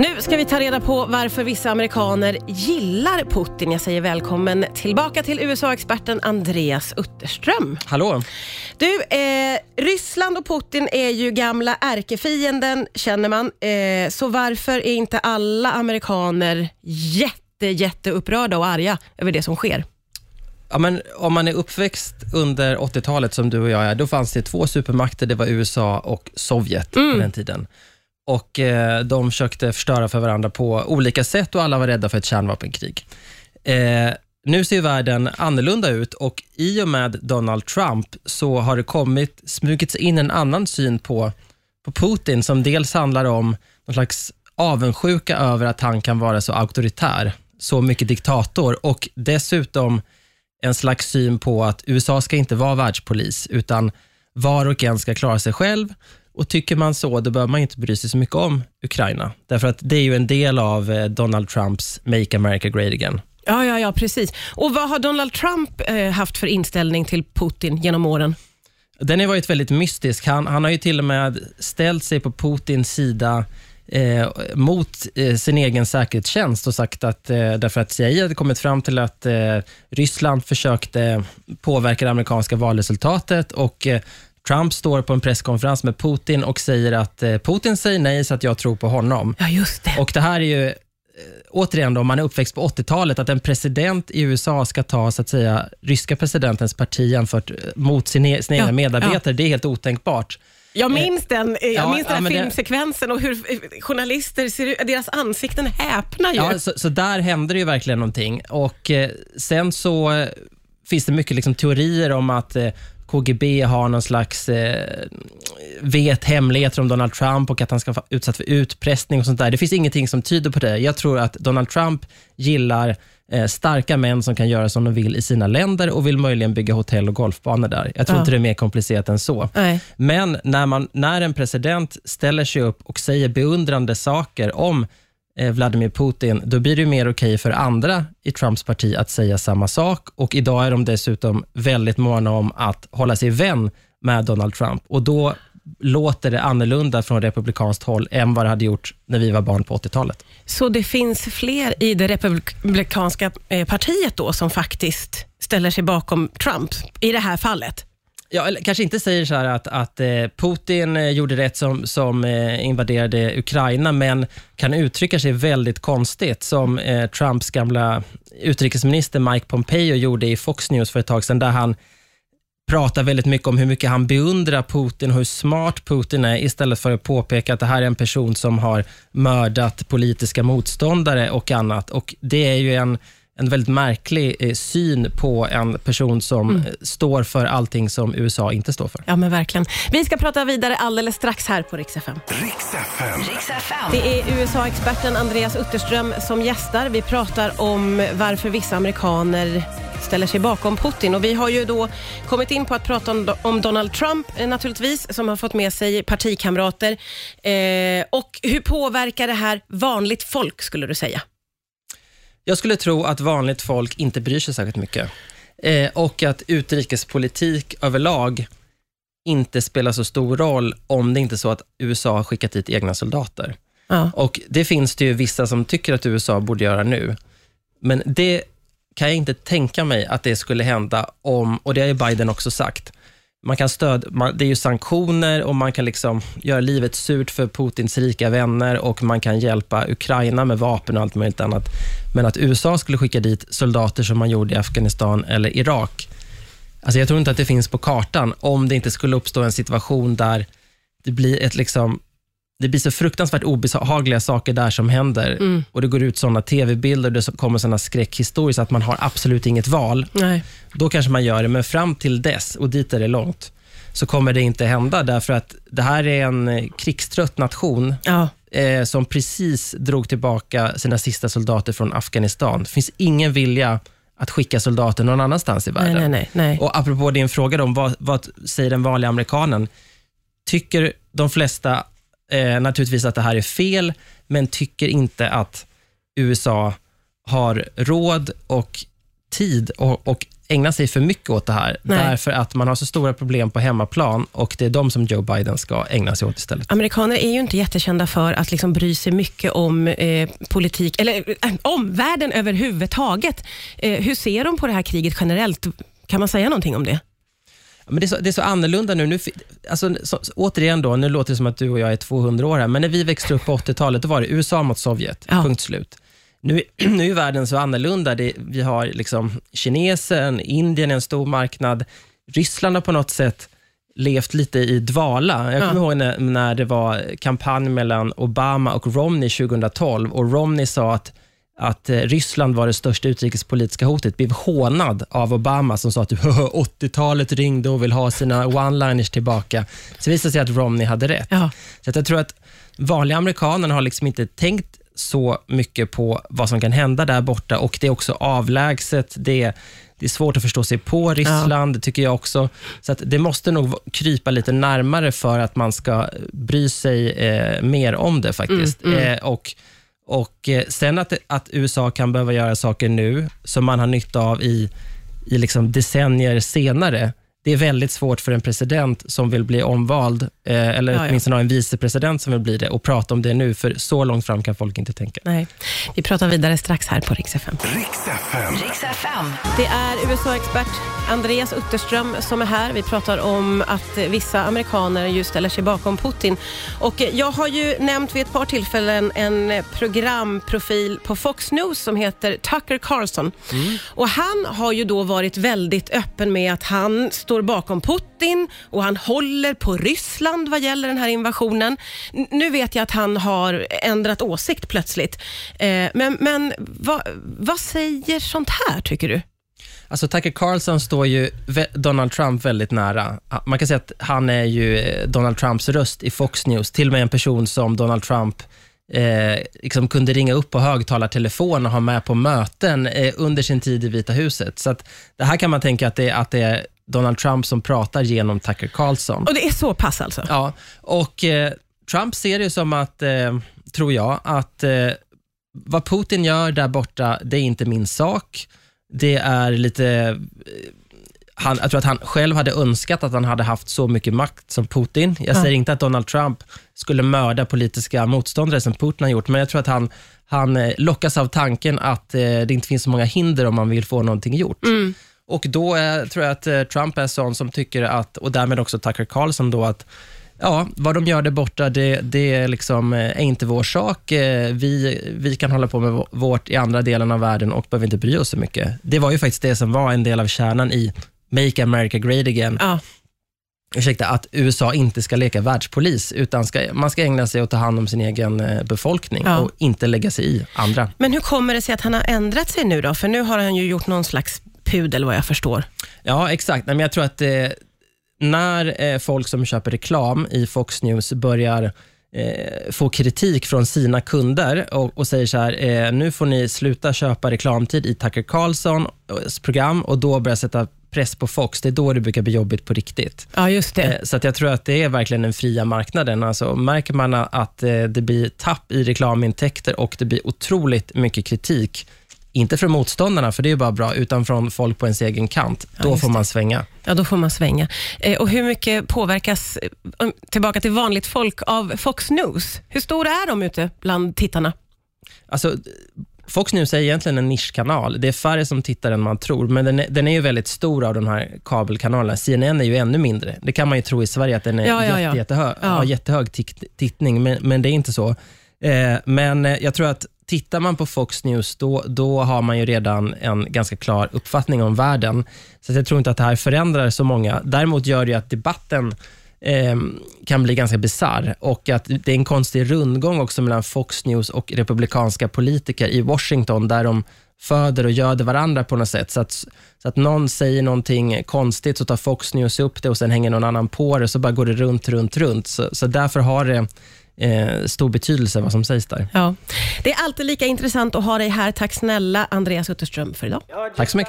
Nu ska vi ta reda på varför vissa amerikaner gillar Putin. Jag säger välkommen tillbaka till USA-experten Andreas Utterström. Hallå? Du, eh, Ryssland och Putin är ju gamla ärkefienden, känner man. Eh, så varför är inte alla amerikaner jätte, jätte upprörda och arga över det som sker? Ja, men om man är uppväxt under 80-talet som du och jag är, då fanns det två supermakter. Det var USA och Sovjet på den tiden. Och eh, De försökte förstöra för varandra på olika sätt och alla var rädda för ett kärnvapenkrig. Eh, nu ser världen annorlunda ut och i och med Donald Trump så har det kommit, smugits in en annan syn på, på Putin som dels handlar om någon slags avundsjuka över att han kan vara så auktoritär, så mycket diktator och dessutom en slags syn på att USA ska inte vara världspolis, utan var och en ska klara sig själv. Och Tycker man så, då behöver man inte bry sig så mycket om Ukraina. Därför att det är ju en del av eh, Donald Trumps Make America Great Again. Ja, ja, ja, precis. Och vad har Donald Trump eh, haft för inställning till Putin genom åren? Den har varit väldigt mystisk. Han, han har ju till och med ställt sig på Putins sida eh, mot eh, sin egen säkerhetstjänst och sagt att eh, därför att CIA hade kommit fram till att eh, Ryssland försökte påverka det amerikanska valresultatet och Trump står på en presskonferens med Putin och säger att eh, Putin säger nej så att jag tror på honom. Ja, just det. Och Det här är ju, eh, återigen, då, om man är uppväxt på 80-talet, att en president i USA ska ta så att säga, ryska presidentens parti jämfört eh, mot sin, e- sina Ja, medarbetare, det är helt otänkbart. Jag minns den, jag ja, minns den ja, men det- filmsekvensen och hur journalister ser ut, deras ansikten häpnar ju. Ja, så, så där händer det ju verkligen någonting. Och eh, Sen så finns det mycket liksom, teorier om att eh, KGB har någon slags eh, vet hemligheter om Donald Trump och att han ska vara utsatt för utpressning och sånt där. Det finns ingenting som tyder på det. Jag tror att Donald Trump gillar eh, starka män som kan göra som de vill i sina länder och vill möjligen bygga hotell och golfbanor där. Jag tror Ja. inte det är mer komplicerat än så. Nej. Men när, man, när en president ställer sig upp och säger beundrande saker om Eh, Vladimir Putin, då blir det ju mer okej för andra i Trumps parti att säga samma sak. Och idag är de dessutom väldigt måna om att hålla sig vän med Donald Trump. Och då låter det annorlunda från republikanskt håll än vad det hade gjort när vi var barn på 80-talet. Så det finns fler i det republikanska eh, partiet då som faktiskt ställer sig bakom Trump i det här fallet? Ja, eller kanske inte säger så här att, att eh, Putin eh, gjorde rätt som, som eh, invaderade Ukraina, men kan uttrycka sig väldigt konstigt, som Trumps gamla utrikesminister Mike Pompeo gjorde i Fox News för ett tag sedan, där han pratar väldigt mycket om hur mycket han beundrar Putin och hur smart Putin är, istället för att påpeka att det här är en person som har mördat politiska motståndare och annat. Och Det är ju en, en väldigt märklig eh, syn på en person som eh, står för allting som USA inte står för. Ja, men verkligen. Vi ska prata vidare alldeles strax här på Rix FM. Det är USA-experten Andreas Utterström som gästar. Vi pratar om varför vissa amerikaner ställer sig bakom Putin. Och vi har ju då kommit in på att prata om, om Donald Trump eh, naturligtvis, som har fått med sig partikamrater. Eh, och hur påverkar det här vanligt folk, skulle du säga? Jag skulle tro att vanligt folk inte bryr sig särskilt mycket. Eh, och att utrikespolitik överlag inte spelar så stor roll om det inte är så att USA har skickat dit egna soldater. Ja. Och Det finns det ju vissa som tycker att USA borde göra nu. Men det kan jag inte tänka mig att det skulle hända om, och det har ju Biden också sagt, man kan stöd, man, det är ju sanktioner och man kan liksom göra livet surt för Putins rika vänner och man kan hjälpa Ukraina med vapen och allt möjligt annat. Men att USA skulle skicka dit soldater som man gjorde i Afghanistan eller Irak, alltså jag tror inte att det finns på kartan om det inte skulle uppstå en situation där det blir ett liksom det blir så fruktansvärt obehagliga saker där som händer och det går ut sådana tv-bilder och det kommer sådana skräckhistorier så att man har absolut inget val. Nej. Då kanske man gör det, men fram till dess, och dit är det långt, så kommer det inte hända därför att det här är en eh, krigstrött nation Ja. eh, som precis drog tillbaka sina sista soldater från Afghanistan. Det finns ingen vilja att skicka soldater någon annanstans i världen. Nej, nej. nej. Och apropå din fråga om vad, vad säger den vanliga amerikanen? Tycker de flesta eh, naturligtvis att det här är fel, men tycker inte att USA har råd och tid och, och ägna sig för mycket åt det här, Nej. därför att man har så stora problem på hemmaplan och det är de som Joe Biden ska ägna sig åt istället. Amerikaner är ju inte jättekända för att liksom bry sig mycket om eh, politik, eller eh, omvärlden överhuvudtaget. Eh, hur ser de på det här kriget generellt? Kan man säga någonting om det? Men det, är så, det är så annorlunda nu. nu alltså, så, återigen, då, nu låter det som att du och jag är 200 år här, men när vi växte upp på 80-talet, då var det USA mot Sovjet. Ja. Punkt slut. Nu, nu är världen så annorlunda. Det, vi har liksom kinesen, Indien är en stor marknad. Ryssland har på något sätt levt lite i dvala. Jag Ja. kommer ihåg när, när det var kampanj mellan Obama och Romney 2012 och Romney sa att att eh, Ryssland var det största utrikespolitiska hotet, blev hånad av Obama som sa att typ, 80-talet ringde och vill ha sina one-liners tillbaka. Så visade sig att Romney hade rätt. Ja. Så jag tror att vanliga amerikaner har liksom inte tänkt så mycket på vad som kan hända där borta och det är också avlägset. Det, det är svårt att förstå sig på Ryssland, tycker jag också. Så att det måste nog krypa lite närmare för att man ska bry sig eh, mer om det faktiskt. Eh, och och eh, Sen att, att USA kan behöva göra saker nu som man har nytta av i, i liksom decennier senare, det är väldigt svårt för en president som vill bli omvald, eh, eller Ja, ja. åtminstone ha en vicepresident som vill bli det, och prata om det nu, för så långt fram kan folk inte tänka. Nej. Vi pratar vidare strax här på Rix FM. Riks FM. Riks FM. Det är USA-expert Andreas Utterström som är här. Vi pratar om att vissa amerikaner ju ställer sig bakom Putin. Och jag har ju nämnt vid ett par tillfällen en programprofil på Fox News som heter Tucker Carlson. Och han har ju då varit väldigt öppen med att han står bakom Putin och han håller på Ryssland vad gäller den här invasionen. N- Nu vet jag att han har ändrat åsikt plötsligt. Eh, Men, men vad, vad säger sånt här tycker du? Alltså Tucker Carlson står ju Donald Trump väldigt nära. Man kan säga att han är ju eh, Donald Trumps röst i Fox News, till och med en person som Donald Trump eh, liksom kunde ringa upp på högtalartelefon och ha med på möten eh, under sin tid i Vita huset. Så att det här kan man tänka att det, att det är Donald Trump som pratar genom Tucker Carlson. Och det är så pass alltså? Ja, och eh, Trump ser det som att, eh, tror jag, att eh, vad Putin gör där borta, det är inte min sak. Det är lite... Eh, han, jag tror att han själv hade önskat att han hade haft så mycket makt som Putin. Jag Ja. säger inte att Donald Trump skulle mörda politiska motståndare som Putin har gjort, men jag tror att han, han eh, lockas av tanken att eh, det inte finns så många hinder om man vill få någonting gjort. Och då eh, tror jag att eh, Trump är sån som tycker att, och därmed också Tucker Carlson då, att ja, vad de gör där borta, det, det är, liksom, eh, är inte vår sak. Vi, vi kan hålla på med vå- vårt i andra delen av världen och behöver inte bry oss så mycket. Det var ju faktiskt det som var en del av kärnan i Make America Great Again. Ja. Ursäkta, att USA inte ska leka världspolis, utan ska, man ska ägna sig åt att ta hand om sin egen befolkning Ja. och inte lägga sig i andra. Men hur kommer det sig att han har ändrat sig nu då? För nu har han ju gjort någon slags pudel vad jag förstår. Ja, exakt. Nej, men jag tror att eh, när eh, folk som köper reklam i Fox News börjar eh, få kritik från sina kunder och, och säger så här, eh, nu får ni sluta köpa reklamtid i Tucker Carlsons program och då börjar sätta press på Fox. Det är då det brukar bli jobbigt på riktigt. Ja, just det. Eh, Så att jag tror att det är verkligen den fria marknaden. Alltså, märker man att eh, det blir tapp i reklamintäkter och det blir otroligt mycket kritik, inte från motståndarna, för det är bara bra, utan från folk på ens egen kant, då just får man svänga. Ja, då får man svänga. Eh, och hur mycket påverkas, eh, tillbaka till vanligt folk, av Fox News? Hur stora är de ute bland tittarna? Alltså, Fox News är egentligen en nischkanal. Det är färre som tittar än man tror, men den är, den är ju väldigt stor av de här kabelkanalerna. CNN är ju ännu mindre. Det kan man ju tro i Sverige, att den är Ja, ja, ja. jätte, jättehög, Ja. har jättehög tittning, men, men det är inte så. Eh, men eh, jag tror att tittar man på Fox News, då, då har man ju redan en ganska klar uppfattning om världen. Så att jag tror inte att det här förändrar så många. Däremot gör det ju att debatten eh, kan bli ganska bizarr och att det är en konstig rundgång också mellan Fox News och republikanska politiker i Washington, där de föder och göder varandra på något sätt. Så att, så att någon säger någonting konstigt, så tar Fox News upp det och sen hänger någon annan på det, så bara går det runt, runt, runt. Så, så därför har det eh, stor betydelse vad som sägs där. Ja. Det är alltid lika intressant att ha dig här. Tack snälla Andreas Utterström för idag. Tack så mycket.